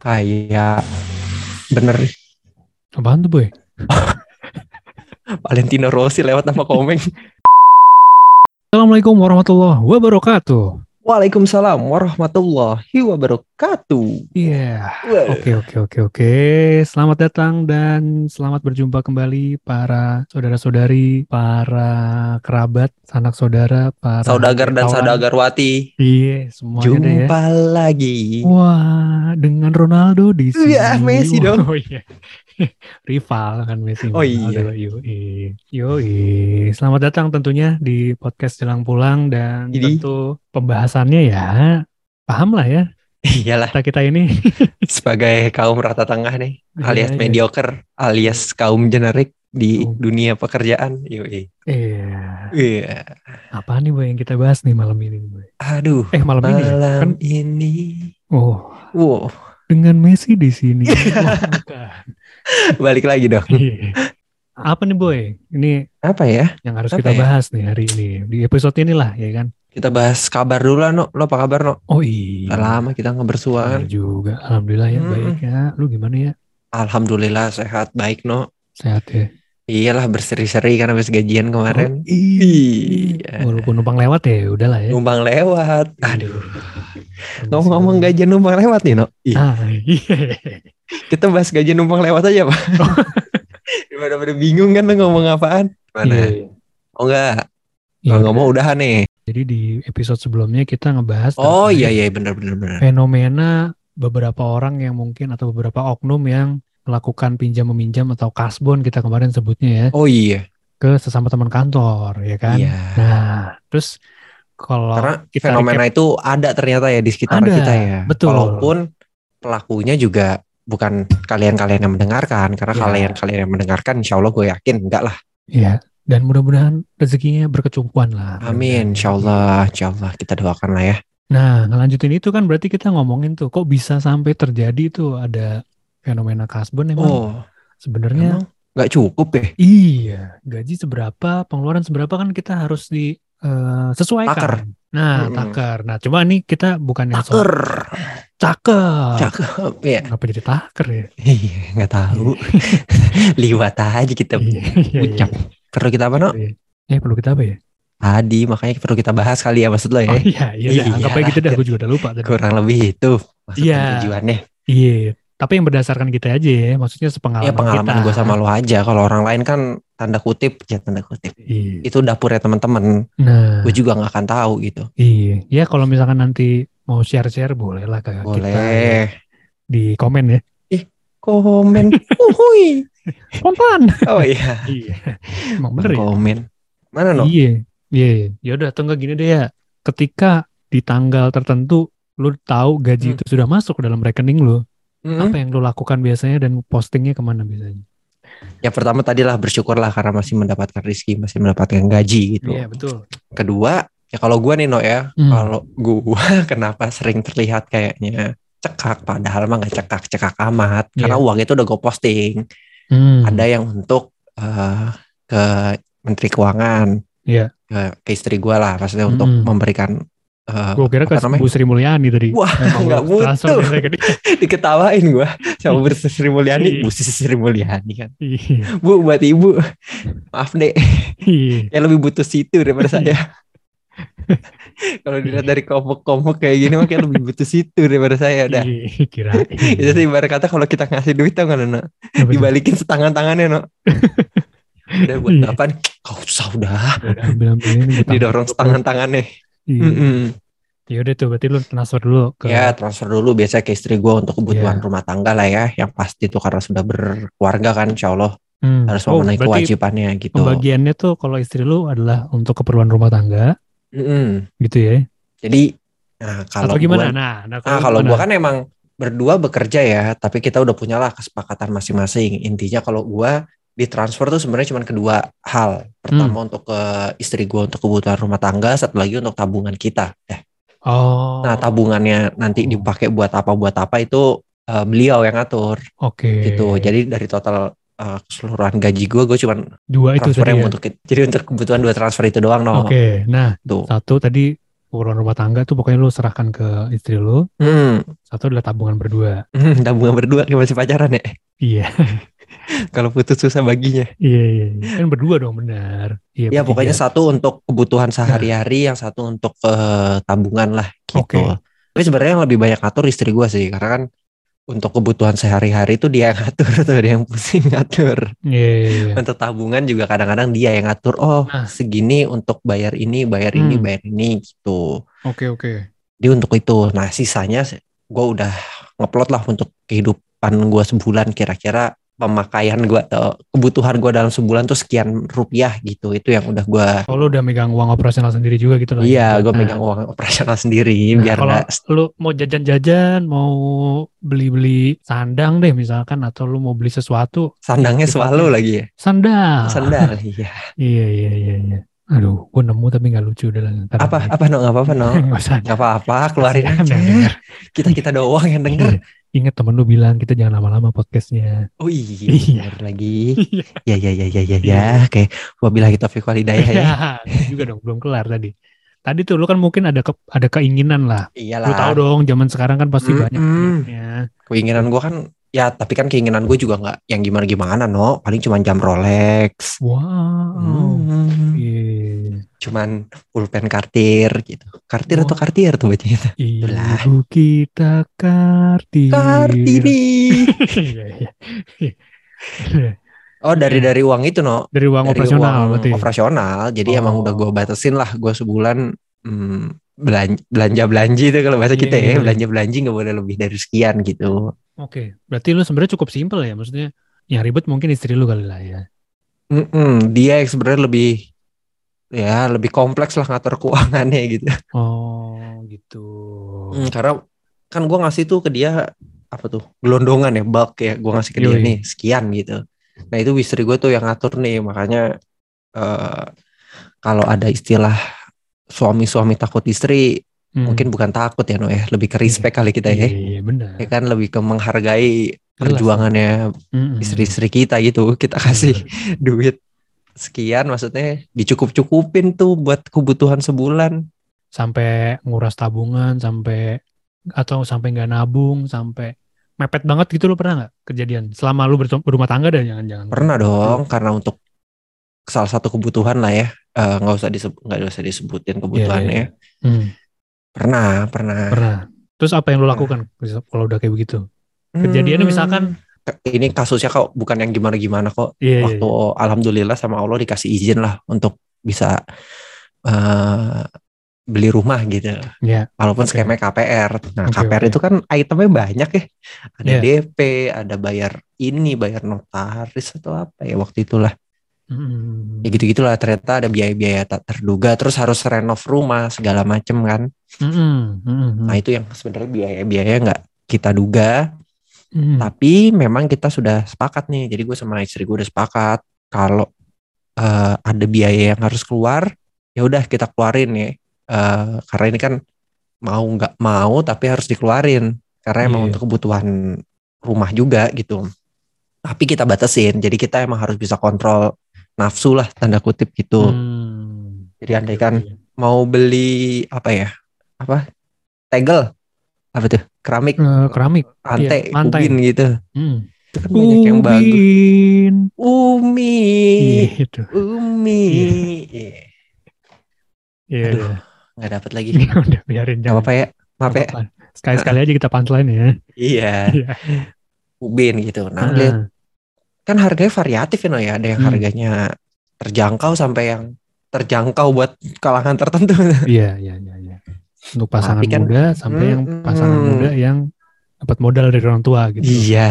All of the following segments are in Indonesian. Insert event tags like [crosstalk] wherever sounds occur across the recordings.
kayak bener Apaan tuh boy? [laughs] Valentino Rossi lewat nama komeng. Assalamualaikum warahmatullahi wabarakatuh. Waalaikumsalam warahmatullahi wabarakatuh. Iya. Wah. Oke oke oke oke. Selamat datang dan selamat berjumpa kembali para saudara-saudari, para kerabat, sanak saudara, para Saudagar dan kawan. saudagarwati. Iya, semuanya deh ya. Jumpa lagi. Wah, dengan Ronaldo di sini. Iya, Messi dong. Oh iya. [laughs] Rival kan Messi. Oh iya. Yoi. Yoi. Selamat datang tentunya di podcast Jelang Pulang dan Jadi- tentu pembahasannya ya paham lah ya Iyalah kita kita ini. [laughs] sebagai kaum rata tengah nih, alias Iya, iya. mediocre, alias kaum generik di Oh. dunia pekerjaan. Yoi. Iya. Iya. Apa nih boy yang kita bahas nih malam ini boy? Aduh, Eh malam ini ya? malam kan? ini. Oh Wow, dengan Messi di sini. [laughs] Wah, balik lagi dong. Iya. Apa nih boy? Ini Apa ya? yang harus Apa kita ya? bahas nih hari ini di episode inilah ya kan? Kita bahas kabar dulu lah, No. Lo apa kabar, No? Oh iya. Udah lama kita nggak bersua kan. Iya juga. Alhamdulillah ya Mm-mm. baik ya. Lu gimana ya? Alhamdulillah sehat, baik, No. Sehat ya? Iyalah berseri-seri kan habis gajian kemarin. Oh, iya. Iya. Walaupun numpang lewat ya udahlah ya. Numpang lewat. Aduh. Ngomong-ngomong gajian numpang lewat nih, No. Ah, iya. kita bahas gajian numpang lewat aja, Pak. [laughs] Daripada pada bingung kan ngomong apaan. Mana? Iya, iya. Oh enggak. Iya, Kalau ngomong udahan nih. Jadi di episode sebelumnya kita ngebahas Oh iya iya benar benar benar. fenomena beberapa orang yang mungkin atau beberapa oknum yang melakukan pinjam meminjam atau kasbon kita kemarin sebutnya ya Oh iya. ke sesama teman kantor ya kan. Iya. Nah, terus kalau Karena kita fenomena recap- itu ada ternyata ya di sekitar Ada, kita ya. betul. Walaupun pelakunya juga bukan kalian-kalian yang mendengarkan. Karena Iya. kalian-kalian yang mendengarkan insya Allah gue yakin enggak lah. ya dan mudah-mudahan rezekinya berkecumpuan lah. Amin. Insya Allah. Insya Allah kita doakan lah ya. Nah, ngelanjutin itu kan berarti kita ngomongin tuh kok bisa sampai terjadi tuh ada fenomena kasbon emang Oh sebenarnya nggak cukup ya. Iya, gaji seberapa, pengeluaran seberapa kan kita harus di eh, sesuaikan. Taker. Nah, Mm-mm. taker. Nah, cuma nih kita bukan yang soal Taker. taker. Cakep ya. Kenapa jadi taker ya? Iya nggak tahu. [laughs] Liwat aja kita Iya, iya, ucap. Perlu kita apa no? iya. Eh, perlu kita apa ya? Tadi makanya perlu kita bahas kali ya maksud lo ya. Oh iya, iya, Iya. iya. anggap aja gitu dah, gue juga udah lupa tadi. Kurang lebih itu Iya. tujuannya. Iya, tapi yang berdasarkan kita aja ya, maksudnya sepengalaman Ya pengalaman kita. gue sama lo aja. Kalau orang lain kan tanda kutip ya tanda kutip. Iya. Itu dapurnya teman-teman. Nah, Gue juga nggak akan tahu gitu. iya. Ya kalau misalkan nanti mau share-share boleh lah ke kita ya. Boleh. di komen ya. Komen. [laughs] Uhuy. Spontan. Oh iya. [laughs] iya. Emang bener ya? Komen. Mana no? Iya, iya. Ya udah, atau gini deh ya. Ketika di tanggal tertentu lu tahu gaji Hmm. itu sudah masuk ke dalam rekening lu, Mm-mm. apa yang lu lakukan biasanya dan postingnya ke mana biasanya? Ya pertama tadilah bersyukurlah karena masih mendapatkan rezeki, masih mendapatkan gaji gitu. Iya betul. Kedua, ya kalau gua nih no ya, Hmm. kalau gua [laughs] kenapa sering terlihat kayaknya cekak padahal mah nggak cekak cekak amat karena Iya. uang itu udah gue posting Hmm. ada yang untuk eh, ke menteri keuangan Iya. ke, ke istri gua lah maksudnya untuk Mm-mm. memberikan eh, Gue kira ke? Bu Sri Mulyani tadi. Wah, Emang nggak butuh. [laughs] diketawain gua sama Bu Sri [laughs] Mulyani Iya. Bu Sri Mulyani kan Iya. Bu buat ibu maaf deh Iya. [laughs] ya lebih butuh situ daripada saya kalau dilihat dari komuk-komuk kayak gini mah kayak lebih butuh situ daripada saya udah Iya, Kira. itu sih ibarat kata kalau kita ngasih duit tau gak Nana dibalikin setangan tangannya no udah buat Iya. apa Kau usah udah didorong setangan tangannya Iya. Ya udah tuh berarti lu transfer dulu ke ya transfer dulu biasa ke istri gue untuk kebutuhan Iya. rumah tangga lah ya yang pasti tuh karena sudah berkeluarga kan insya Allah Hmm. harus Oh, memenuhi berarti kewajibannya gitu Pembagiannya tuh kalau istri lu adalah untuk keperluan rumah tangga Mm-mm. gitu ya. jadi nah, kalau Atau gimana? gua- nah, nah Ah, kalau gimana? gua kan emang berdua bekerja ya, tapi kita udah punya lah kesepakatan masing-masing. Intinya kalau gua ditransfer tuh sebenarnya cuma kedua hal. Pertama Hmm. untuk ke istri gua untuk kebutuhan rumah tangga, satu lagi untuk tabungan kita. Eh, Oh. Nah, tabungannya nanti dipakai buat apa buat apa itu eh, beliau yang ngatur Oke. gitu. Jadi dari total eh, keseluruhan gaji gua, gue cuma dua itu transfer yang ya. untuk jadi untuk kebutuhan dua transfer itu doang no. Oke. Nah, Tuh. satu tadi pengeluaran rumah tangga tuh pokoknya lu serahkan ke istri lu. Hmm, Satu adalah tabungan berdua. hmm, tabungan berdua kayak masih pacaran ya. Iya, [laughs] [laughs] Kalau putus susah baginya. iya, iya. iya. Kan berdua dong, benar. Iya, Ya pokoknya satu untuk kebutuhan sehari-hari, yang satu untuk eh, tabungan lah gitu. Oke. Tapi sebenarnya yang lebih banyak ngatur istri gue sih, karena kan untuk kebutuhan sehari-hari itu dia yang ngatur [laughs] tuh, dia yang pusing ngatur. Iya, iya, iya. Untuk tabungan juga kadang-kadang dia yang ngatur. Oh Nah. segini untuk bayar ini, bayar ini, Hmm. bayar ini gitu. Oke, oke. Dia untuk itu. Nah sisanya gue udah ngeplot lah untuk kehidupan gue sebulan kira-kira pemakaian gue atau kebutuhan gue dalam sebulan tuh sekian rupiah gitu. Itu yang udah gue Oh, lu udah megang uang operasional sendiri juga gitu lah. Iya, ya? gue Nah, megang uang operasional sendiri Nah, biar kalau nggak lu mau jajan-jajan, mau beli-beli sandang deh misalkan, atau lu mau beli sesuatu, sandangnya Sifatnya. selalu lagi ya. sandal. Sandal, [laughs] iya. Iya, iya, iya, iya. Aduh, gue nemu tapi nggak lucu udah lah. ntar Apa apa no nggak apa-apa no. [laughs] Nggak. Nggak apa-apa, keluarin aja. Kita kita doang yang denger. Iya. Ingat temen lu bilang kita jangan lama-lama podcastnya. Oh iya, Iya. lagi. Ya ya ya ya ya ya. Oke, wabillahi taufiq wal hidayah ya. [laughs] Ya, juga dong, belum kelar tadi. Tadi tuh lu kan mungkin ada ke, ada keinginan lah. Lu tahu Iyalah. dong, zaman sekarang kan pasti Mm-mm. banyak keinginannya. Keinginan gue kan ya tapi kan keinginan gue juga nggak yang gimana-gimana no. Paling cuma jam Rolex. Wow. Hmm, Iya. Cuman pulpen kartir gitu. Kartir atau Wah. kartir tuh bacanya. Itulah. Ibu kita kartini. Kartini. Iya, iya. Oh dari dari uang itu no. Dari uang dari operasional uang berarti. operasional. Jadi emang Oh. udah gue batasin lah gue sebulan hmm, belanja belanja itu kalau bahasa kita Iya, ya iya. belanja belanja nggak boleh lebih dari sekian gitu. Oke, berarti lu sebenarnya cukup simpel ya, maksudnya yang ribet mungkin istri lu kali lah ya. Mm-mm, dia yang sebenarnya lebih ya lebih kompleks lah ngatur keuangannya [laughs] gitu. Oh, gitu. Hmm, karena kan gue ngasih tuh ke dia apa tuh gelondongan ya bulk ya gue ngasih ke dia Yoi. nih sekian gitu. Nah itu istri gue tuh yang ngatur nih makanya eh kalau ada istilah suami-suami takut istri Hmm. mungkin bukan takut ya no ya lebih ke respect kali kita Iya, ya. iya, benar. ya kan lebih ke menghargai Jelas. perjuangannya Mm-mm. istri-istri kita gitu kita kasih duit sekian maksudnya dicukup-cukupin tuh buat kebutuhan sebulan sampai nguras tabungan, sampai atau sampai nggak nabung, sampai mepet banget gitu lu pernah nggak kejadian selama lu berumah tangga dan jangan-jangan pernah dong karena untuk salah satu kebutuhan lah ya eh, nggak usah disebut nggak usah disebutin kebutuhannya iya. Hmm, pernah pernah pernah. Terus apa yang lu lakukan kalau udah kayak begitu? Kejadiannya Hmm, misalkan ini kasusnya kok bukan yang gimana-gimana kok iya, iya, waktu alhamdulillah sama Allah dikasih izin lah untuk bisa eh, beli rumah gitu iya. walaupun Oke. skemanya KPR. Nah, Oke, KPR oke. itu kan itemnya banyak ya. Ada Iya. DP, ada bayar ini, bayar notaris atau apa ya waktu itulah. Mm-mm. Ya gitu-gitulah ternyata ada biaya-biaya tak terduga terus harus renov rumah segala macem kan. Mm-mm. Mm-mm. Nah, itu yang sebenarnya biaya-biaya nggak kita duga, Mm-mm. tapi memang kita sudah sepakat nih. Jadi gue sama istri gue udah sepakat kalau eh, ada biaya yang harus keluar, ya udah kita keluarin ya. Eh, karena ini kan mau nggak mau tapi harus dikeluarin karena emang Iya. untuk kebutuhan rumah juga gitu. Tapi kita batasin, jadi kita emang harus bisa kontrol nafsu lah tanda kutip gitu. Hmm. Jadi andai kan Iya. mau beli apa ya, apa tegel, apa tuh keramik, Eh, keramik. lantai, iya, ubin gitu. Hmm. Itu kan banyak yang bagus. Ubin. Umi, Gitu. Umi, Iya. Iya. Iya. Aduh, [laughs] udah. nggak dapat lagi. udah biarin Gak apa-apa ya, maaf ya. Sekali-sekali aja kita punchline ya. Iya, Iya. ubin gitu. Nah, Ah. lihat kan harganya variatif ya, no, ya. Ada yang Hmm. harganya terjangkau sampai yang terjangkau buat kalangan tertentu. [laughs] Iya, iya, iya, iya. Untuk pasangan kan- muda sampai yang Mm-mm. pasangan muda yang dapat modal dari orang tua gitu. Iya.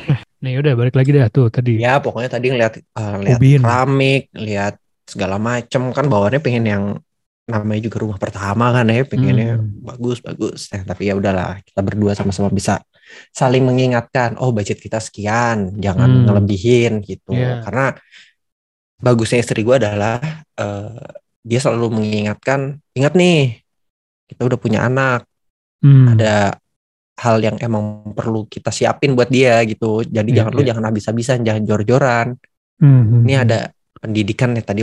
[laughs] Nih udah balik lagi dah tuh tadi. Ya, pokoknya tadi ngeliat, eh, lihat keramik, lihat segala macem kan bawaannya pengen yang namanya juga rumah pertama kan ya, pengennya Hmm. bagus bagus. Nah, tapi ya udahlah, kita berdua sama-sama bisa saling mengingatkan, oh budget kita sekian, jangan Hmm. ngelebihin gitu. Iya. Karena bagusnya istri gue adalah eh, dia selalu mengingatkan, ingat nih, kita udah punya anak, Hmm. ada hal yang emang perlu kita siapin buat dia gitu. Jadi Iya, jangan lu iya. jangan habis-habisan, jangan jor-joran. Hmm, hmm, Ini hmm. ada pendidikan nih tadi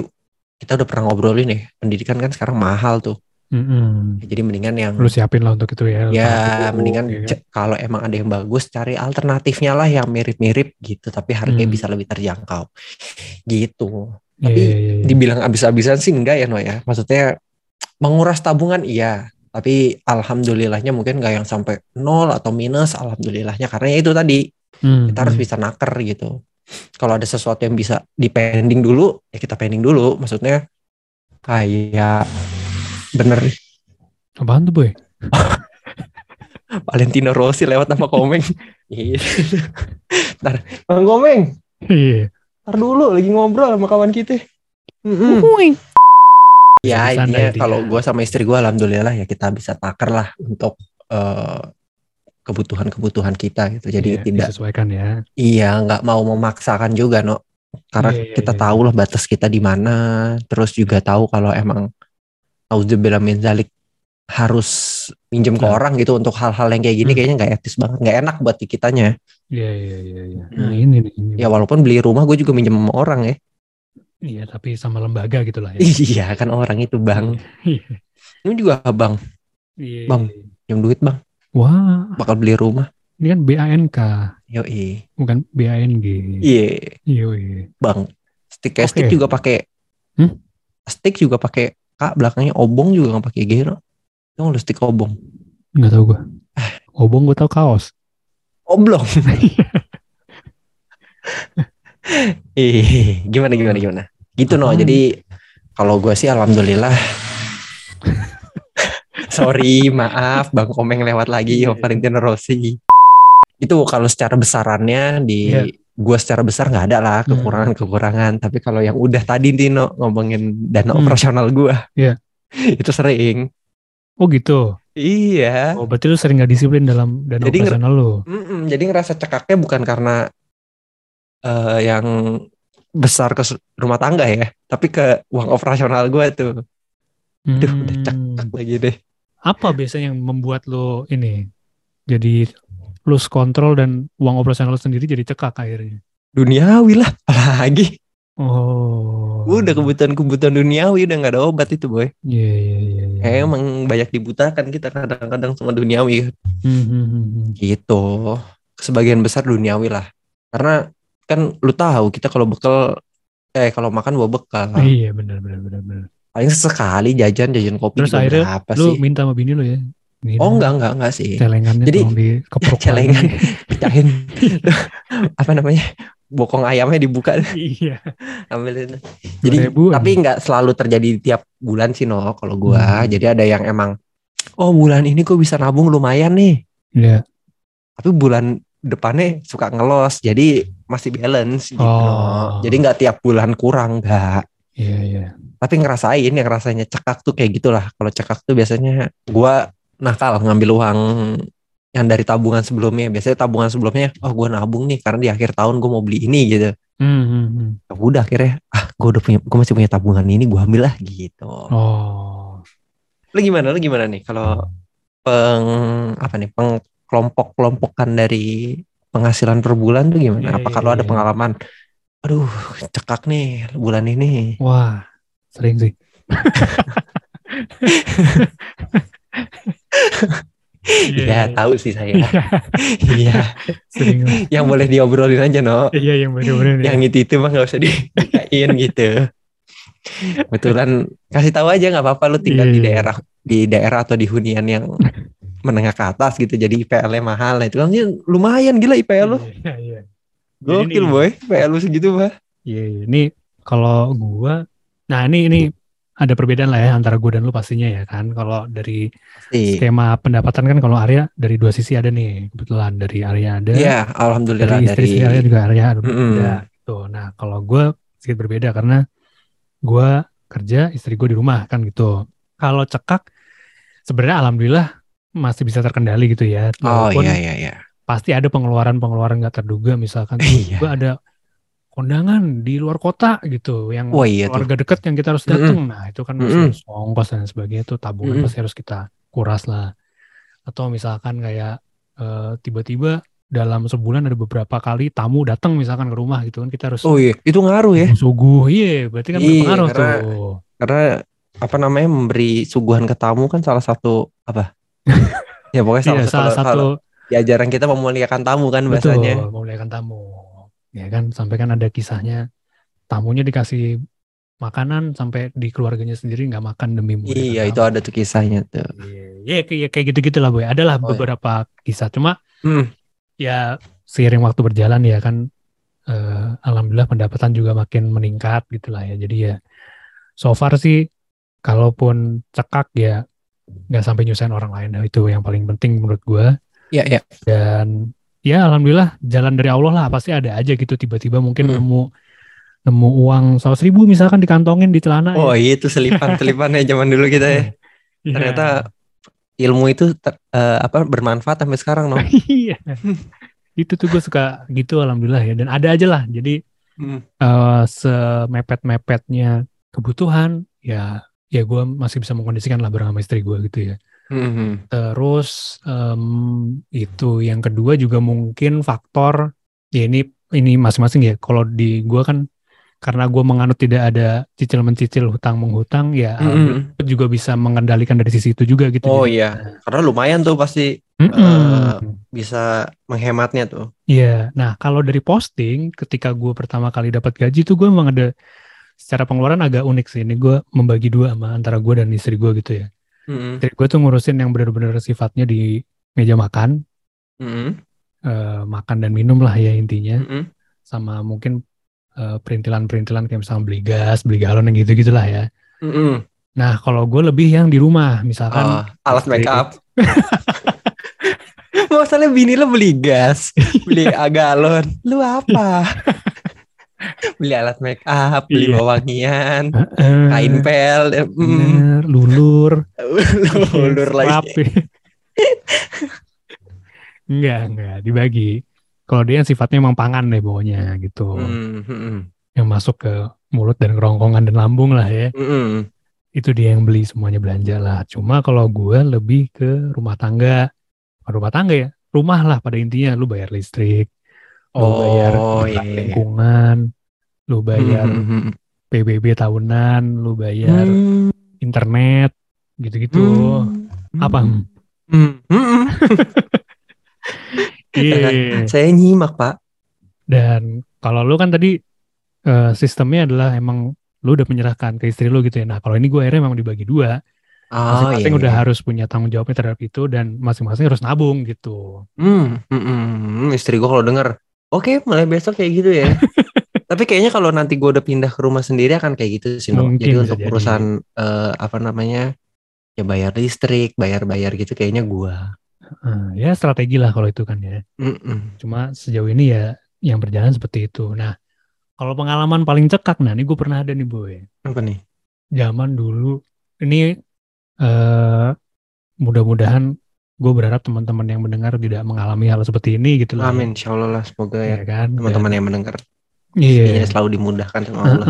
kita udah pernah ngobrolin nih, pendidikan kan sekarang mahal tuh. Mm-mm. Jadi mendingan yang Lu siapin lah untuk itu ya. ya mendingan ya kan? kalau emang ada yang bagus cari alternatifnya lah yang mirip-mirip gitu tapi harganya Hmm. bisa lebih terjangkau. Gitu. Iya, Tapi iya, iya, iya. dibilang abis-abisan sih enggak ya no ya. Maksudnya menguras tabungan iya, tapi alhamdulillahnya mungkin nggak yang sampai nol atau minus alhamdulillahnya karena ya itu tadi Hmm, kita harus hmm. bisa naker gitu. Kalau ada sesuatu yang bisa dipending dulu, ya kita pending dulu. Maksudnya kayak bener Apaan tuh boy? [laughs] Valentino Rossi lewat nama Komeng. [laughs] Iya. Ntar, Bang Komeng, Iya. ntar dulu lagi ngobrol sama kawan kita. Mm-mm. Ya dia. kalau gue sama istri gue alhamdulillah ya kita bisa taker lah untuk eh, kebutuhan-kebutuhan kita gitu. Jadi Iya, tidak disesuaikan ya. iya nggak mau memaksakan juga no. Karena Iya, iya, kita iya, tahu lah batas kita di mana. Terus juga tahu kalau emang Auzubillah min zalik harus minjem ke Nah. orang gitu untuk hal-hal yang kayak gini Hmm. kayaknya nggak etis banget, nggak enak buat kitanya. Iya, iya, iya, iya. Hmm. Nah, ini nih. Ini. Ya walaupun beli rumah gue juga minjem sama orang ya. Iya, tapi sama lembaga gitu lah ya. Iya kan orang itu bang. Iya. Ini juga bang, Iya. Bang. yang duit bang, Wah, bakal beli rumah. ini kan BANK, Yoi. bukan BANG. Iya iya. bang. Stick Oke. stick juga pakai. Hmm? Stick juga pakai kak belakangnya obong juga nggak pakai gero. Yang lu stick obong. Nggak tahu gua. Obong gua tahu kaos. Oblong. [laughs] Ih, gimana gimana gimana. Gitu no. Jadi kalau gue sih alhamdulillah. [laughs] Sorry, maaf Bang Komeng lewat lagi Iya, Om Valentino Rossi. Itu kalau secara besarannya di Iya. gue secara besar nggak ada lah Hmm. kekurangan-kekurangan. Tapi kalau yang udah tadi Tino ngomongin dana Hmm. operasional gue, Iya. itu sering. Oh gitu. Iya. Oh berarti lu sering gak disiplin dalam dana Jadi operasional lu. Mm-mm, jadi ngerasa cekaknya bukan karena eh, yang besar ke rumah tangga ya, tapi ke uang operasional gue tuh. Aduh, udah Hmm. cekak lagi deh. Apa biasanya yang membuat lu ini jadi lose control dan uang operasional lu sendiri jadi cekak akhirnya? Duniawi lah, [laughs] apalagi. Oh. Udah kebutuhan-kebutuhan duniawi udah nggak ada obat itu boy. Iya iya iya. iya. Emang banyak dibutakan kita kadang-kadang sama duniawi Hmm, hmm, hmm, hmm. gitu. Sebagian besar duniawi lah. Karena kan lu tahu kita kalau bekal eh kalau makan bawa bekal. Iya benar benar benar benar. Paling sesekali jajan jajan kopi Terus akhirnya berapa Lu sih? minta sama bini lu ya? Ini Oh enggak enggak enggak sih. Celengannya Jadi- dikeprok [laughs] Celengan pecahin [laughs] apa namanya? Bokong ayamnya dibuka [laughs] iya. ambilin. Jadi ribuan. tapi nggak selalu terjadi tiap bulan sih no kalau gua. Hmm. Jadi ada yang emang oh bulan ini kok bisa nabung lumayan nih. Iya. Tapi bulan depannya suka ngelos. Jadi masih balance gitu. Oh. Jadi nggak tiap bulan kurang nggak. Iya iya. Tapi ngerasain yang rasanya cekak tuh kayak gitulah. Kalau cekak tuh biasanya gua nakal ngambil uang yang dari tabungan sebelumnya. Biasanya tabungan sebelumnya, oh gua nabung nih karena di akhir tahun gue mau beli ini gitu. Hmm, hmm, hmm. Ya udah akhirnya ah gue udah punya gue masih punya tabungan ini gue ambil lah gitu Oh. lu gimana lu gimana nih kalau peng apa nih peng kelompok kelompokan dari penghasilan per bulan tuh gimana Iya, apa iya, kalau ada iya. pengalaman aduh cekak nih bulan ini Wah, sering sih. [laughs] Iya, ya tahu sih saya [laughs] iya Sering. lah. yang boleh diobrolin aja no Iya, yang bener-bener. yang itu itu mah nggak usah dibukain [laughs] gitu Betulan kasih tahu aja nggak apa-apa lu tinggal di Iya. daerah di daerah atau di hunian yang menengah ke atas gitu jadi IPL-nya mahal nah itu kan lumayan gila IPL lu Iya, iya. gokil boy IPL lu segitu mah Iya, iya. Ini kalau gua, nah ini ini ada perbedaan lah ya antara gua dan lu pastinya ya kan. Kalau dari pasti skema pendapatan kan kalau Arya dari dua sisi ada nih kebetulan dari Arya ada, Iya alhamdulillah dari dari, istri Arya juga Arya ada. Mm-mm. ada, gitu. Nah kalau gua sedikit berbeda karena gua kerja, istri gua di rumah kan gitu. Kalau cekak, sebenarnya alhamdulillah masih bisa terkendali gitu ya. oh Walaupun iya iya iya pasti ada pengeluaran-pengeluaran nggak terduga misalkan Iya. tiba ada kondangan di luar kota gitu yang Wah, iya tuh. keluarga dekat yang kita harus datang nah itu kan masih Mm-mm. harus ongkos dan sebagainya itu tabungan Mm-mm. pasti harus kita kuras lah atau misalkan kayak eh, tiba-tiba dalam sebulan ada beberapa kali tamu datang misalkan ke rumah gitu kan kita harus oh iya itu ngaruh ya suguh iya berarti kan Iya, berpengaruh karena- tuh karena apa namanya memberi suguhan ke tamu kan salah satu apa? [laughs] ya pokoknya salah, Iya, satu, salah satu di ajaran kita memuliakan tamu kan bahasanya. betul memuliakan tamu. Ya kan sampai kan ada kisahnya tamunya dikasih makanan sampai di keluarganya sendiri nggak makan demi memuliakan Iya, itu tamu. ada tuh kisahnya tuh. Iya, ya, kayak kayak gitu-gitu lah boy. Adalah Oh, iya. beberapa kisah. Cuma Hmm. ya seiring waktu berjalan ya kan eh, alhamdulillah pendapatan juga makin meningkat gitu lah ya. Jadi ya so far sih kalaupun cekak ya nggak sampai nyusahin orang lain. Nah, itu yang paling penting menurut gua. Iya, iya. Dan ya alhamdulillah jalan dari Allah lah pasti ada aja gitu tiba-tiba mungkin Hmm. nemu nemu uang seratus ribu misalkan dikantongin di celana Oh, ya. iya itu selipan-selipannya zaman dulu kita ya. [laughs] Iya. Ternyata ilmu itu ter- eh, apa bermanfaat sampai sekarang, no? [laughs] iya. itu tuh gue suka gitu alhamdulillah ya dan ada aja lah jadi Hmm. eh semepet-mepetnya kebutuhan ya ya gue masih bisa mengkondisikan lah bareng sama istri gue gitu ya Hmm. terus em, itu yang kedua juga mungkin faktor ya ini ini masing-masing ya kalau di gue kan karena gue menganut tidak ada cicil mencicil hutang menghutang ya Hmm. gue juga bisa mengendalikan dari sisi itu juga gitu Oh Jadi, iya, karena lumayan tuh pasti mm-mm. eh, bisa menghematnya tuh. Iya, nah kalau dari posting, ketika gue pertama kali dapat gaji tuh gue emang ada secara pengeluaran agak unik sih. Ini gue membagi dua sama antara gue dan istri gue gitu ya. Hmm. Istri gue tuh ngurusin yang benar-benar sifatnya di meja makan, Hmm. eh, makan dan minum lah ya intinya, Hmm. sama mungkin eh, perintilan-perintilan kayak misalnya beli gas, beli galon yang gitu-gitu lah ya. Hmm. Nah kalau gue lebih yang di rumah, misalkan Oh, alat istri- make up. [laughs] Masalahnya bini lo beli gas, [laughs] beli galon. Lu apa? [laughs] beli alat make up, beli Iya. wewangian, Eh, kain pel, eh, mm, bener, lulur, ulur lagi. Rapi. enggak, enggak dibagi. Kalau dia yang sifatnya emang pangan deh bawahnya gitu. Hmm, hmm, Yang masuk ke mulut dan kerongkongan dan lambung lah ya. hmm. Itu dia yang beli semuanya belanja lah. Cuma kalau gue lebih ke rumah tangga. Rumah tangga ya. Rumah lah pada intinya. Lu bayar listrik. Lu bayar Oh iuran iya. iya. lingkungan. Lu bayar Hmm, hmm, hmm. PBB tahunan. Lu bayar Hmm, internet. Gitu-gitu. hmm, Apa? hmm, hmm, hmm. [laughs] Iya. Saya nyimak pak. Dan kalau lu kan tadi eh, sistemnya adalah emang lu udah menyerahkan ke istri lu gitu ya. Nah kalau ini gue akhirnya emang dibagi dua. Oh Masing-masing iya. udah iya. harus punya tanggung jawabnya terhadap itu dan masing-masing harus nabung gitu. Hmm, hmm, hmm. istri gue kalau denger, oke mulai besok kayak gitu ya. [laughs] Tapi kayaknya kalau nanti gue udah pindah ke rumah sendiri akan kayak gitu sih. Mungkin Jadi untuk jadi. urusan eh, apa namanya ya bayar listrik, bayar-bayar gitu kayaknya gue. Eh, ya strategi lah kalau itu kan ya. Mm-mm. Cuma sejauh ini ya yang berjalan seperti itu. Nah kalau pengalaman paling cekak, nah ini gue pernah ada nih boy. Apa nih? Zaman dulu ini eh mudah-mudahan gue berharap teman-teman yang mendengar tidak mengalami hal seperti ini gitu lah. ya. Amin, insya Allah lah semoga ya Ya kan. teman-teman yang mendengar Iya. rezekinya selalu dimudahkan sama Allah.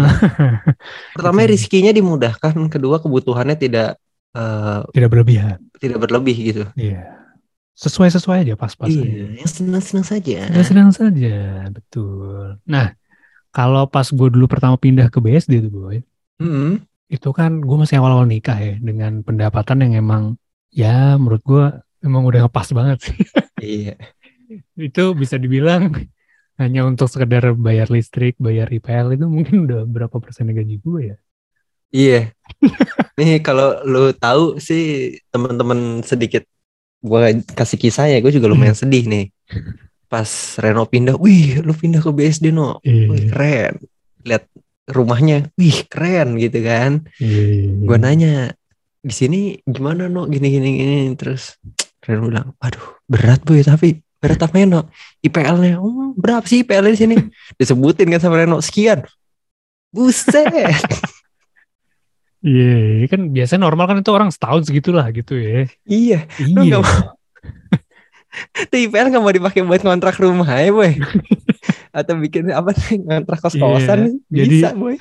[laughs] Pertama Itu. rizkinya dimudahkan, kedua kebutuhannya tidak eh, tidak berlebihan. tidak berlebih gitu. Iya. Sesuai-sesuai aja pas-pas aja. Iya, yang senang-senang saja. Sedang saja, betul. Nah, kalau pas gue dulu pertama pindah ke BSD tuh boy, Mm-mm. itu kan gue masih awal-awal nikah ya, dengan pendapatan yang emang ya menurut gue emang udah ngepas banget sih. Iya. [laughs] itu bisa dibilang hanya untuk sekedar bayar listrik, bayar IPL itu mungkin udah berapa persen gaji gue ya. Iya. [laughs] Nih kalau lu tahu sih teman-teman sedikit gua kasih kisah ya, gue juga lumayan sedih nih. Pas Reno pindah, wih lu pindah ke BSD no, wih Iya. keren. Lihat rumahnya, wih keren gitu kan. Iya. Gua nanya di sini gimana no, gini gini gini terus Reno bilang, aduh berat bu ya tapi berat apa ya no? IPL-nya, oh, berapa sih IPL di sini? [laughs] Disebutin kan sama Reno sekian. Buset. [laughs] Iya, kan biasanya normal kan itu orang setahun segitulah gitu ya. iya. Iya. nggak [laughs] Tuh IPL nggak mau dipakai buat kontrak rumah ya boy atau bikin apa nih kontrak kos kosan Iya, bisa jadi- boy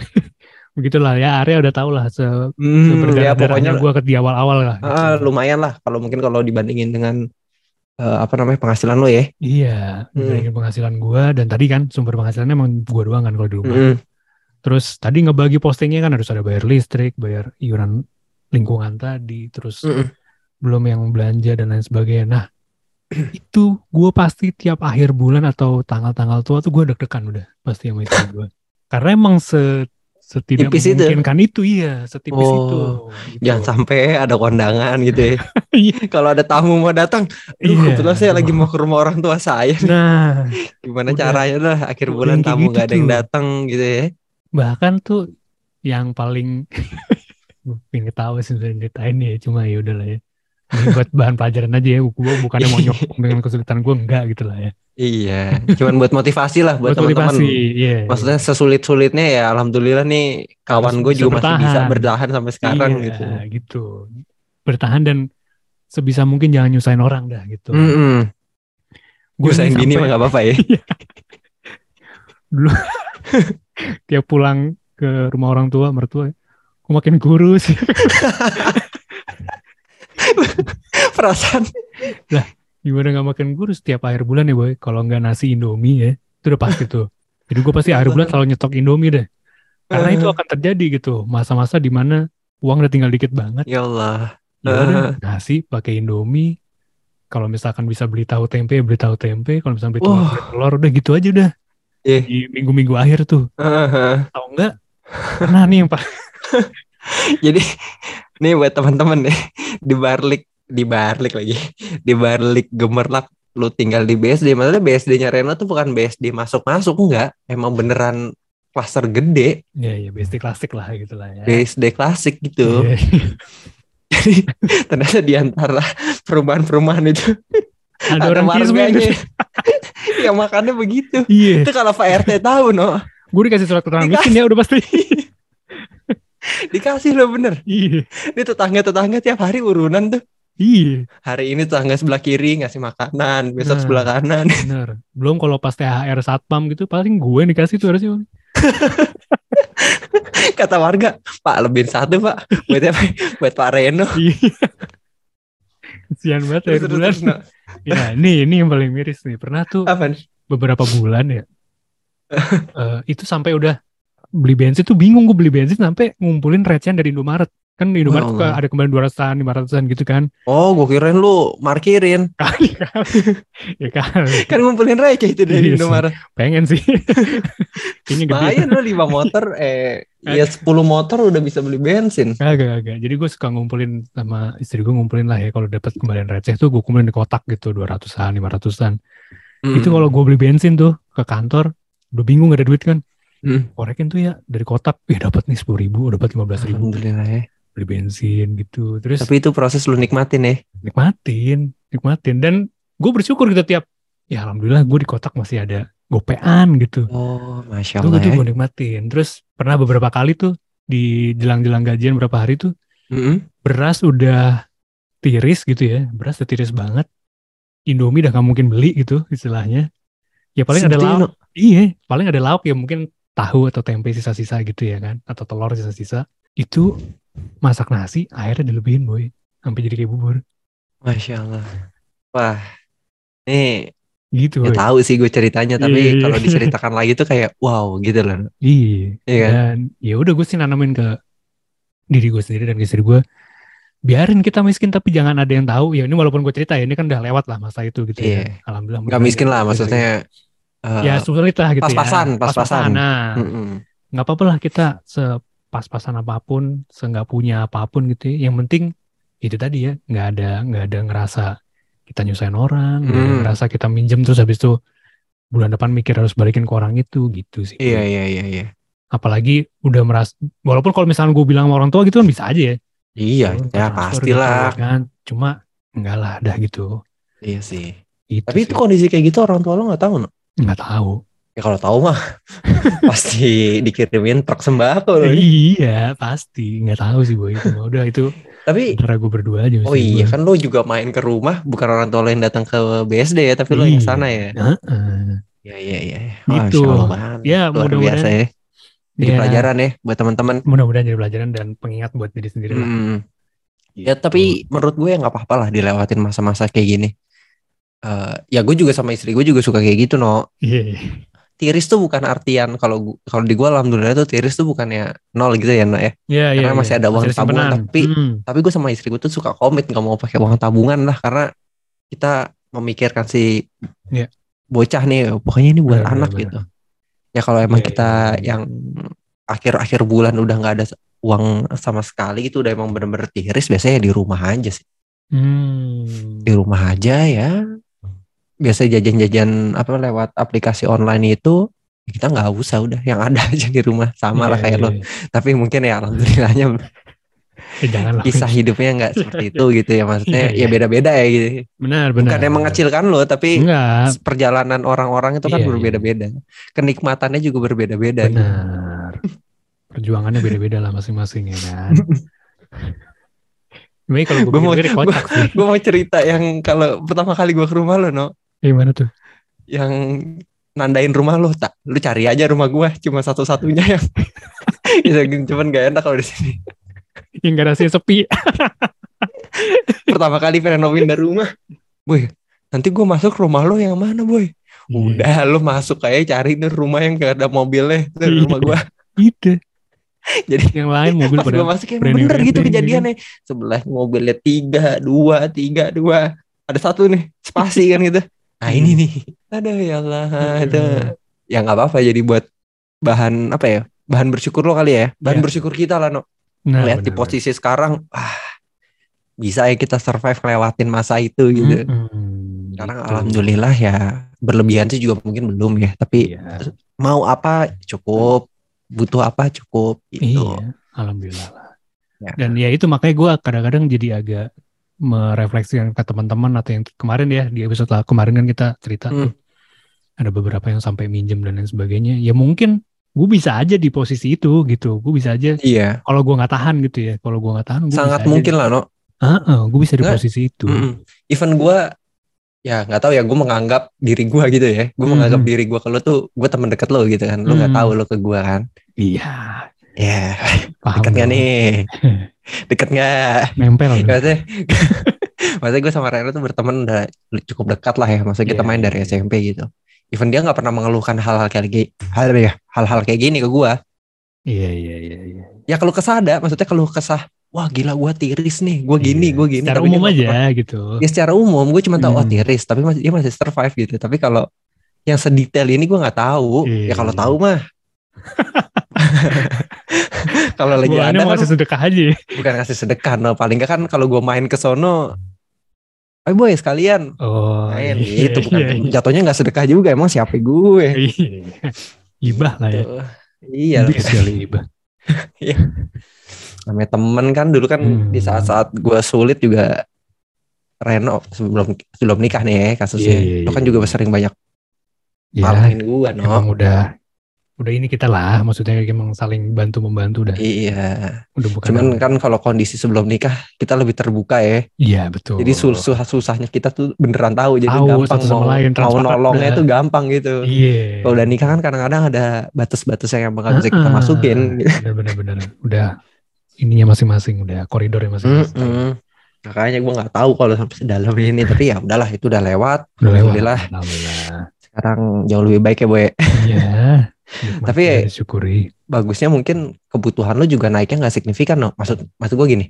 Begitulah ya, Arya udah tau lah se hmm, ya pokoknya gue ke di awal-awal lah. ah, gitu. lumayan lah kalau mungkin kalau dibandingin dengan eh, apa namanya penghasilan lo ya Iya, Hmm. penghasilan gue dan tadi kan sumber penghasilannya emang gue doang kan kalau di rumah. Hmm, Terus tadi ngebagi postingnya kan harus ada bayar listrik, bayar iuran lingkungan tadi, terus Mm-mm. belum yang belanja dan lain sebagainya. Nah, itu gue pasti tiap akhir bulan atau tanggal-tanggal tua tuh gue deg-degan udah pasti sama istri gue. Karena emang se setidak Tipis itu? memungkinkan itu. iya, setipis Oh, itu. Gitu. Jangan sampai ada kondangan gitu ya. [laughs] Iya. Kalau ada tamu mau datang, Iya. kebetulan saya lagi mau ke rumah orang tua saya. [laughs] Nah, [laughs] Gimana Udah. caranya lah akhir bulan tamu gitu gak ada yang datang gitu ya. bahkan tuh yang paling pengen sih sebenarnya ceritain ya, cuma ya udahlah ya. Buat bahan pelajaran aja ya, gue bukannya mau nyokong [laughs] dengan kesulitan gue enggak gitu lah ya. Iya, cuman buat motivasi lah buat Buat teman-teman. motivasi, iya. Maksudnya sesulit-sulitnya ya alhamdulillah nih kawan gue juga masih bisa bertahan. bertahan sampai sekarang Iya, gitu. gitu. Bertahan dan sebisa mungkin jangan nyusahin orang dah gitu. Mm-mm. Gue Nyusahin nih bini mah gak apa-apa ya. [laughs] dulu [laughs] tiap pulang ke rumah orang tua, mertua, gue makin kurus. [laughs] Perasaan. Gimana nggak makin kurus tiap akhir bulan ya boy? Kalau nggak nasi Indomie ya, itu udah pasti tuh. Jadi gue pasti akhir bulan selalu nyetok Indomie deh. Karena itu akan terjadi gitu. Masa-masa di mana uang udah tinggal dikit banget. Ya Allah. Ya udah, nasi pakai Indomie. Kalau misalkan bisa beli tahu tempe, beli tahu tempe. Kalau misalkan beli telur, beli telur, udah gitu aja udah. Iya. Di minggu-minggu akhir tuh. Tahu nggak? Nah nih yang pak. [laughs] Jadi nih buat teman-teman nih [laughs] di Barlik di Barlik lagi [laughs] di Barlik Gemerlak lu tinggal di BSD maksudnya BSD-nya Reno tuh bukan BSD masuk-masuk enggak emang beneran klaster gede Ya ya basic klasik lah gitu lah ya. BSD klasik gitu Iya. jadi [laughs] ternyata di antara perumahan-perumahan itu Ada, orang kismin. warganya yang makannya begitu Iya. itu kalau Pak RT tahu no Gue dikasih surat keterangan miskin ya udah pasti. [laughs] dikasih lo bener Iya. ini tetangga-tetangga tiap hari urunan tuh Iya. hari ini tetangga sebelah kiri ngasih makanan besok Nah. sebelah kanan [laughs] Bener. Belum kalau pas THR satpam gitu paling gue yang dikasih tuh harusnya. [laughs] kata warga pak lebihin satu pak buat apa buat Pak Reno Iya. Kesian banget akhir Terus, bulan. terus, no. Ya, ini ini yang paling miris nih. Pernah tuh apa beberapa bulan ya. eh, itu sampai udah beli bensin tuh bingung gue beli bensin sampai ngumpulin recehan dari Indomaret. Kan di Indomaret Oh, ada kembali 200-an, 500-an gitu kan. oh gue kirain lu markirin [laughs] Kali kali. ya kali. kan ngumpulin receh itu dari Iya sih. Indomaret Pengen sih. [laughs] Ini gede. lumayan lu 5 motor eh ya 10 motor udah bisa beli bensin Agak agak. Jadi gue suka ngumpulin sama istri gue ngumpulin lah ya kalau dapat kembalian receh tuh gue kumpulin di kotak gitu 200-an, 500-an. Hmm. Itu kalau gue beli bensin tuh ke kantor, udah bingung gak ada duit kan. Hmm. Korekin tuh ya dari kotak, ya dapat nih sepuluh ribu, dapat lima belas ribu Alhamdulillah ya beli bensin gitu. Terus tapi itu proses lu nikmatin ya nikmatin, nikmatin. Dan gue bersyukur gitu tiap, ya alhamdulillah gue di kotak masih ada gopean gitu. oh masya Itu Allah tuh ya gue nikmatin. Terus pernah beberapa kali tuh di jelang-jelang gajian berapa hari tuh Mm-mm. beras udah tiris gitu ya, beras udah tiris banget. Indomie udah gak mungkin beli gitu istilahnya. Ya paling ada lauk. no. Iya, paling ada lauk ya mungkin tahu atau tempe sisa-sisa gitu ya kan, atau telur sisa-sisa. Itu masak nasi, airnya dilebihin boy, sampai jadi kayak bubur. masya Allah wah nih Gitu. ya boy. tahu sih gue ceritanya Iya, tapi iya, kalau iya. diceritakan lagi tuh kayak wow gitu loh Iya. Iya kan? Dan ya udah gue sih nanamin ke diri gue sendiri dan istri gue. Biarin kita miskin tapi jangan ada yang tahu. Ya ini walaupun gue cerita ya ini kan udah lewat lah masa itu gitu ya. Iya. Alhamdulillah. nggak miskin lah maksudnya eh, Ya sulit lah gitu pas-pasan, ya. pas-pasan. Nah, mm-mm. nggak apa-apa lah kita sepas-pasan apa pun, seenggak punya apa pun gitu ya. Yang penting itu tadi ya, nggak ada nggak ada ngerasa kita nyusahin orang, Hmm. ngerasa kita minjem terus habis itu bulan depan mikir harus balikin ke orang itu gitu sih. iya iya iya iya Apalagi udah merasa, walaupun kalau misalnya gue bilang sama orang tua gitu kan bisa aja ya. iya Oh, ya transfer pastilah gitu kan. Cuma enggak lah, dah gitu. iya sih Gitu tapi sih. itu kondisi kayak gitu orang tua lo nggak tahu no nggak tahu. ya kalau tahu mah [laughs] pasti dikirimin truk sembako loh Iya, pasti nggak tahu sih boy itu. Udah itu tapi antara gue berdua aja. oh iya gua. kan lo juga main ke rumah bukan orang tua lo yang datang ke BSD ya tapi lo yang Iya. sana ya Heeh. iya iya iya Gitu. Masya Allah, banget. Ya, luar mudah-mudahan- biasa ya jadi Ya, pelajaran ya buat teman-teman Mudah-mudahan jadi pelajaran dan pengingat buat diri sendiri lah. Mm. Gitu. Ya tapi menurut gue ya nggak apa-apa lah dilewatin masa-masa kayak gini. Eh, ya gue juga sama istri gue juga suka kayak gitu no. Iya, iya. tiris tuh bukan artian kalau kalau di gua alhamdulillah tuh tiris tuh bukannya nol gitu ya no ya Iya, iya. Karena masih iya. ada uang tabungan, simpenan. tapi- Hmm. tapi gue sama istri gue tuh suka komit nggak mau pakai uang tabungan lah karena kita memikirkan si Iya. bocah nih pokoknya ini buat Benar, anak benar, gitu ya kalau emang Iya, kita iya, iya. yang akhir-akhir bulan udah nggak ada uang sama sekali itu udah emang bener-bener tiris biasanya di rumah aja sih Hmm. di rumah aja ya biasa jajan-jajan apa lewat aplikasi online itu kita nggak usah udah yang ada aja di rumah sama lah Iya, kayak iya, lo iya. tapi mungkin ya alhamdulillahnya [laughs] Eh, jangan kisah hidupnya nggak [laughs] seperti itu gitu ya maksudnya Iya, ya beda-beda ya gitu Benar, benar. bukan yang mengecilkan lo tapi Enggak. perjalanan orang-orang itu kan Iya, iya. berbeda-beda kenikmatannya juga berbeda-beda gitu. Benar. Perjuangannya beda-beda lah masing-masing ya kan. [laughs] Kalau gue mau- gue mau cerita yang kalau pertama kali gue ke rumah lo no Gimana tuh? yang nandain rumah lo tak lu cari aja rumah gue cuma satu-satunya yang bisa [laughs] cuman gak enak kalau di sini Yang garasi sepi. pertama kali pengen pindah rumah boy nanti gue masuk rumah lo yang mana boy Iya. udah lo masuk kayak cari nih rumah yang gak ada mobilnya itu Iya. rumah gue Gitu. [laughs] jadi Yang lain mobil pas gue pada masuk new, bener brand gitu kejadiannya sebelah mobilnya tiga dua tiga dua ada satu nih spasi kan gitu nah ini nih aduh ya Allah itu ya nggak apa-apa jadi buat bahan apa ya bahan bersyukur lo kali ya bahan Iya. bersyukur kita lah no Nah, lihat di posisi sekarang ah bisa ya kita survive ngelewatin masa itu gitu benar. Mm-mm, sekarang gitu. alhamdulillah ya berlebihan sih juga mungkin belum ya tapi Iya. mau apa cukup butuh apa cukup gitu Iya, alhamdulillah lah. Ya. Dan ya itu makanya gue kadang-kadang jadi agak merefleksikan ke teman-teman atau yang kemarin ya di episode lah kemarin kan kita cerita Hmm. tuh ada beberapa yang sampai minjem dan lain sebagainya. Ya mungkin gue bisa aja di posisi itu gitu. Gue bisa aja iya kalau gue nggak tahan gitu ya. Kalau gue nggak tahan, gue sangat mungkin aja. lah no gue bisa di Nggak, posisi itu. Mm-mm. even gue ya nggak tahu ya gue menganggap diri gue gitu ya gue Hmm. menganggap diri gue kalau tuh gue teman dekat lo gitu kan lo nggak Hmm. tahu lo ke gue kan Iya, ya paham. deket dong. nih [laughs] deket nggak Nempel. maksudnya [laughs] maksudnya gue sama Reno tuh berteman udah cukup dekat lah ya maksudnya kita Iya, main dari iya. SMP gitu even dia nggak pernah mengeluhkan hal-hal kayak gini hal ya hal-hal kayak gini ke gue Iya, iya, iya, iya. ya kalau kesah ada maksudnya kalau kesah wah gila gue tiris nih gue gini Iya. gue gini Secara Tapi umum aja pernah- gitu. ya secara umum gue cuma tahu oh Hmm. tiris tapi masih dia masih survive gitu tapi kalau yang sedetail ini gue nggak tahu Iya. ya kalau tahu mah [laughs] [laughs] kalau lagi ada mau kan kasih sedekah aja. bukan kasih sedekah no paling nggak kan kalau gue main ke sono eh boy sekalian Oh, main iya, gitu bukan iya, iya. jatuhnya nggak sedekah juga emang siapa gue Iya. Ibah lah ya. Iya sekali ibah. [laughs] namanya temen kan dulu kan Hmm. di saat-saat gue sulit juga Reno sebelum sebelum nikah nih ya kasusnya Iya, iya, lo kan iya. juga sering banyak Ya, malahin gue no emang udah udah ini kita lah, maksudnya emang saling bantu membantu udah. Iya, Udah bukan. cuman kan kalau kondisi sebelum nikah kita lebih terbuka ya. Iya betul. Jadi susah susahnya kita tuh beneran tahu, jadi Tahu gampang mau, lain, mau nolongnya dah. tuh gampang gitu. Iya. Kalau udah nikah kan kadang-kadang ada batas-batas yang nggak bisa kita Ah, masukin. Bener-bener bener. Udah ininya masing-masing, udah koridornya masing-masing. Mm-mm. Makanya gue nggak tahu kalau sampai sedalam ini, tapi ya udahlah itu udah lewat. Udah lewat. Alhamdulillah Alhamdulillah. sekarang jauh lebih baik ya boy. Iya. Nikmati Tapi- dan disyukuri. Bagusnya mungkin kebutuhan lo juga naiknya nggak signifikan no. Maksud maksud gue gini,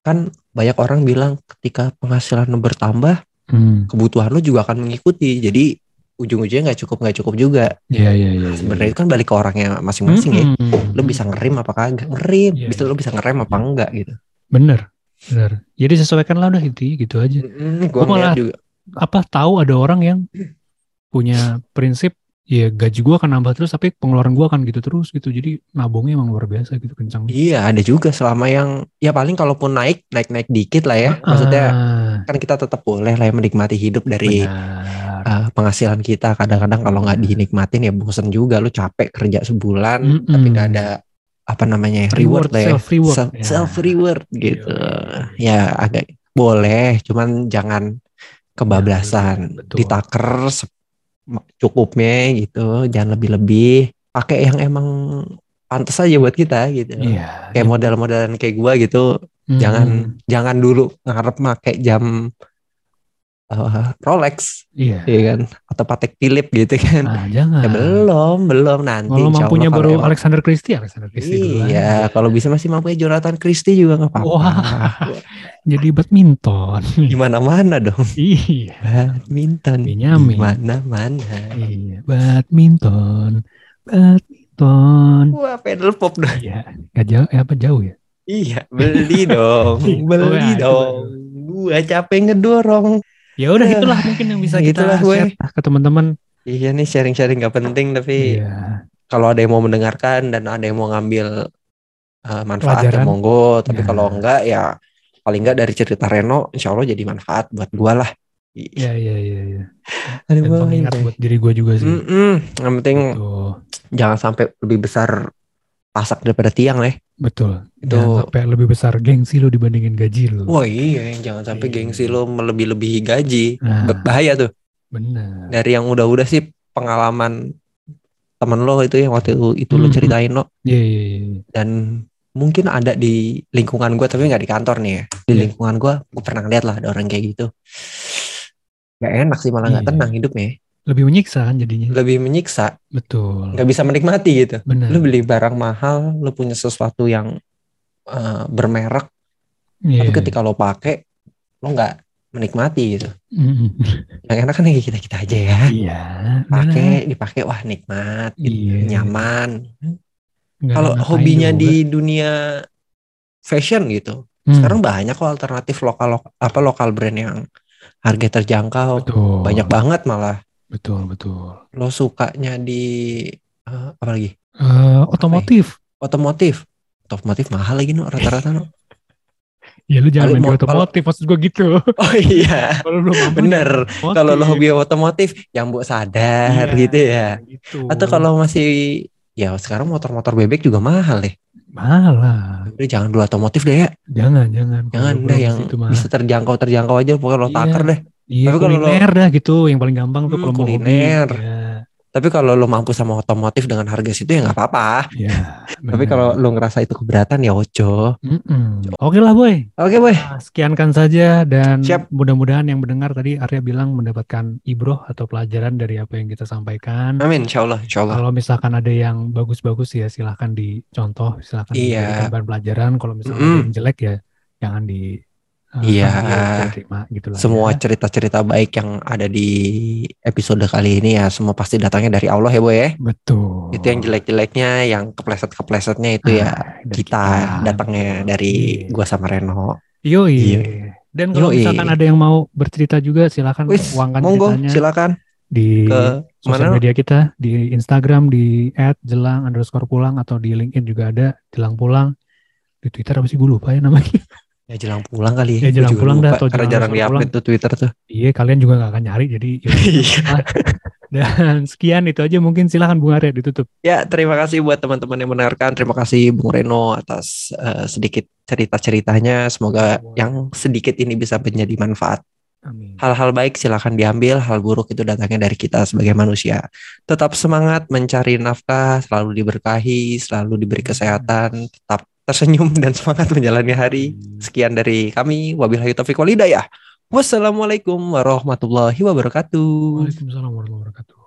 kan banyak orang bilang ketika penghasilan lo bertambah Hmm. kebutuhan lu juga akan mengikuti. Jadi ujung-ujungnya nggak cukup nggak cukup juga. Iya iya iya. Sebenarnya itu kan balik ke orangnya masing-masing ya. Mm-mm. Lu bisa ngerem apa kagak? Ngerem. Iya, bisa lu bisa ngerem apa enggak gitu. Bener. Bener. Jadi sesuaikan lah udah itu gitu aja. Mm, gua ngeliat malah- juga. apa tahu ada orang yang punya prinsip ya gaji gua akan nambah terus tapi pengeluaran gua akan gitu terus gitu jadi nabungnya emang luar biasa gitu kencang Iya ada juga selama yang ya paling kalaupun naik naik naik dikit lah ya. Maksudnya Ah, kan kita tetap boleh lah ya menikmati hidup dari benar. uh, penghasilan kita. Kadang-kadang kalau nggak dinikmatin ya bosen juga. Lu capek kerja sebulan Mm-mm. tapi nggak ada apa namanya Reward, reward, lah ya. self reward. self, Ya. self reward gitu Iya. ya agak boleh cuman jangan kebablasan Betul. ditaker cukupnya gitu jangan lebih-lebih pakai yang emang pantas aja buat kita gitu Iya. kayak model-modelan kayak gua gitu Mm. jangan jangan dulu ngarep make jam uh, Rolex, Iya. ya kan? Atau Patek Philip gitu kan? Nah, jangan. Ya belum, belum nanti. Kalau mampunya baru emang- Alexander Christie, Alexander Christie Iya, kalau bisa masih mampu ya Jonathan Christie juga nggak apa-apa. Wah. [laughs] Jadi badminton. [laughs] Di mana-mana dong. iya. Badminton. Di Benyamin. mana-mana. Iya, badminton. Badminton. Wah, pedal pop dong. Iya, nggak jauh, eh, apa jauh ya? Iya, beli dong, [laughs] beli oh ya, dong. Gua capek ngedorong. Ya udah Ya, itulah mungkin yang bisa kita gitulah, gue. share ke teman-teman. Iya nih sharing-sharing gak penting tapi Iya. kalau ada yang mau mendengarkan dan ada yang mau ngambil uh, manfaat ya Pelajaran. monggo. Tapi Nah. kalau enggak ya paling enggak dari cerita Reno, insya Allah jadi manfaat buat gua lah. Iya, iya, iya, iya. Aduh, Dan pengingat buat diri gue juga sih. Mm-mm. Yang penting Tuh, jangan sampai lebih besar pasak daripada tiang lah. Betul. Itu- Jangan sampai lebih besar gengsi lo dibandingin gaji lo. Wah iya, jangan sampai Iya. gengsi lo melebih-lebihi gaji. Nah. Bahaya tuh. Benar. Dari yang udah-udah sih pengalaman temen lo itu yang waktu itu, itu lo Mhm. ceritain lo Iya, iya, iya. dan mungkin ada di lingkungan gue tapi nggak di kantor nih ya di Iya. lingkungan gue gue pernah ngeliat lah ada orang kayak gitu Gak enak sih malah nggak Iya. tenang hidupnya Lebih menyiksa kan jadinya. lebih menyiksa Betul. nggak bisa menikmati gitu Benar. lu beli barang mahal lu punya sesuatu yang eh, bermerek Iya. tapi ketika lo pakai lo nggak menikmati gitu Mm-mm. yang enak kan kayak kita kita aja ya Iya. pakai dipakai wah nikmat gitu, Iya. nyaman Nggak kalau hobinya juga. di dunia fashion gitu Hmm, sekarang banyak kok alternatif lokal lok- apa lokal brand yang harga terjangkau betul. banyak banget malah Betul, betul. lo sukanya di eh, apa lagi Eh, otomotif. otomotif otomotif mahal lagi no rata-rata no [laughs] Ya lu jangan Kali main di otomotif maksud gue gitu. [laughs] oh iya [laughs] Kalau lu mampu bener kalau lo hobi otomotif yang buat sadar Iya, gitu ya gitu. atau kalau masih ya sekarang motor-motor bebek juga mahal deh mahal lah. Udah jangan dulu otomotif deh ya Jangan, jangan. jangan deh yang mah. bisa terjangkau terjangkau aja pokoknya lo Iya. takar deh Iya, Tapi kalau lo- kuliner dah gitu yang paling gampang tuh Hmm, kalau mau hobi. kuliner. Ya, tapi kalau lo mampu sama otomotif dengan harga situ ya nggak apa-apa ya, tapi kalau lo ngerasa itu keberatan ya ojo Mm-mm. Oke lah boy, oke boy Nah, sekiankan saja dan Siap. mudah-mudahan yang mendengar tadi Arya bilang mendapatkan ibroh atau pelajaran dari apa yang kita sampaikan. amin insya Allah insya Allah Kalau misalkan ada yang bagus-bagus ya silahkan dicontoh, silahkan Iya. dijadikan bahan pelajaran. Kalau misalkan Mm-mm. ada yang jelek ya jangan di Iya. ambil, terima gitu lah. semua ya. cerita-cerita baik yang ada di episode kali ini ya semua pasti datangnya dari Allah ya boy ya betul. itu yang jelek-jeleknya yang kepleset-keplesetnya itu ya Ah, dari kita datangnya dari Iya. gua sama Reno Yoi. Iya. Dan kalau Yoi. misalkan ada yang mau bercerita juga silakan Wis, uangkan monggo ceritanya silakan di ke sosial mana media kita di Instagram di @jelang underscore pulang atau di LinkedIn juga ada jelang pulang di Twitter apa sih gue lupa ya namanya [laughs] ya jelang pulang kali Ya, Gua jelang pulang dah, atau karena jarang diupdate tuh Twitter tuh iya kalian juga nggak akan nyari jadi ya udah. [laughs] dan sekian itu aja mungkin silahkan Bung Arya ditutup Ya, terima kasih buat teman-teman yang mendengarkan. Terima kasih Bung Reno atas eh, sedikit cerita-ceritanya. Semoga Semua. yang sedikit ini bisa menjadi manfaat. amin Hal-hal baik silahkan diambil, hal buruk itu datangnya dari kita sebagai manusia. Tetap semangat mencari nafkah, selalu diberkahi, selalu diberi kesehatan, tetap tersenyum dan semangat menjalani hari. Sekian dari kami. Wabillahi taufiq hidayah. Wassalamualaikum warahmatullahi wabarakatuh. Waalaikumsalam warahmatullahi wabarakatuh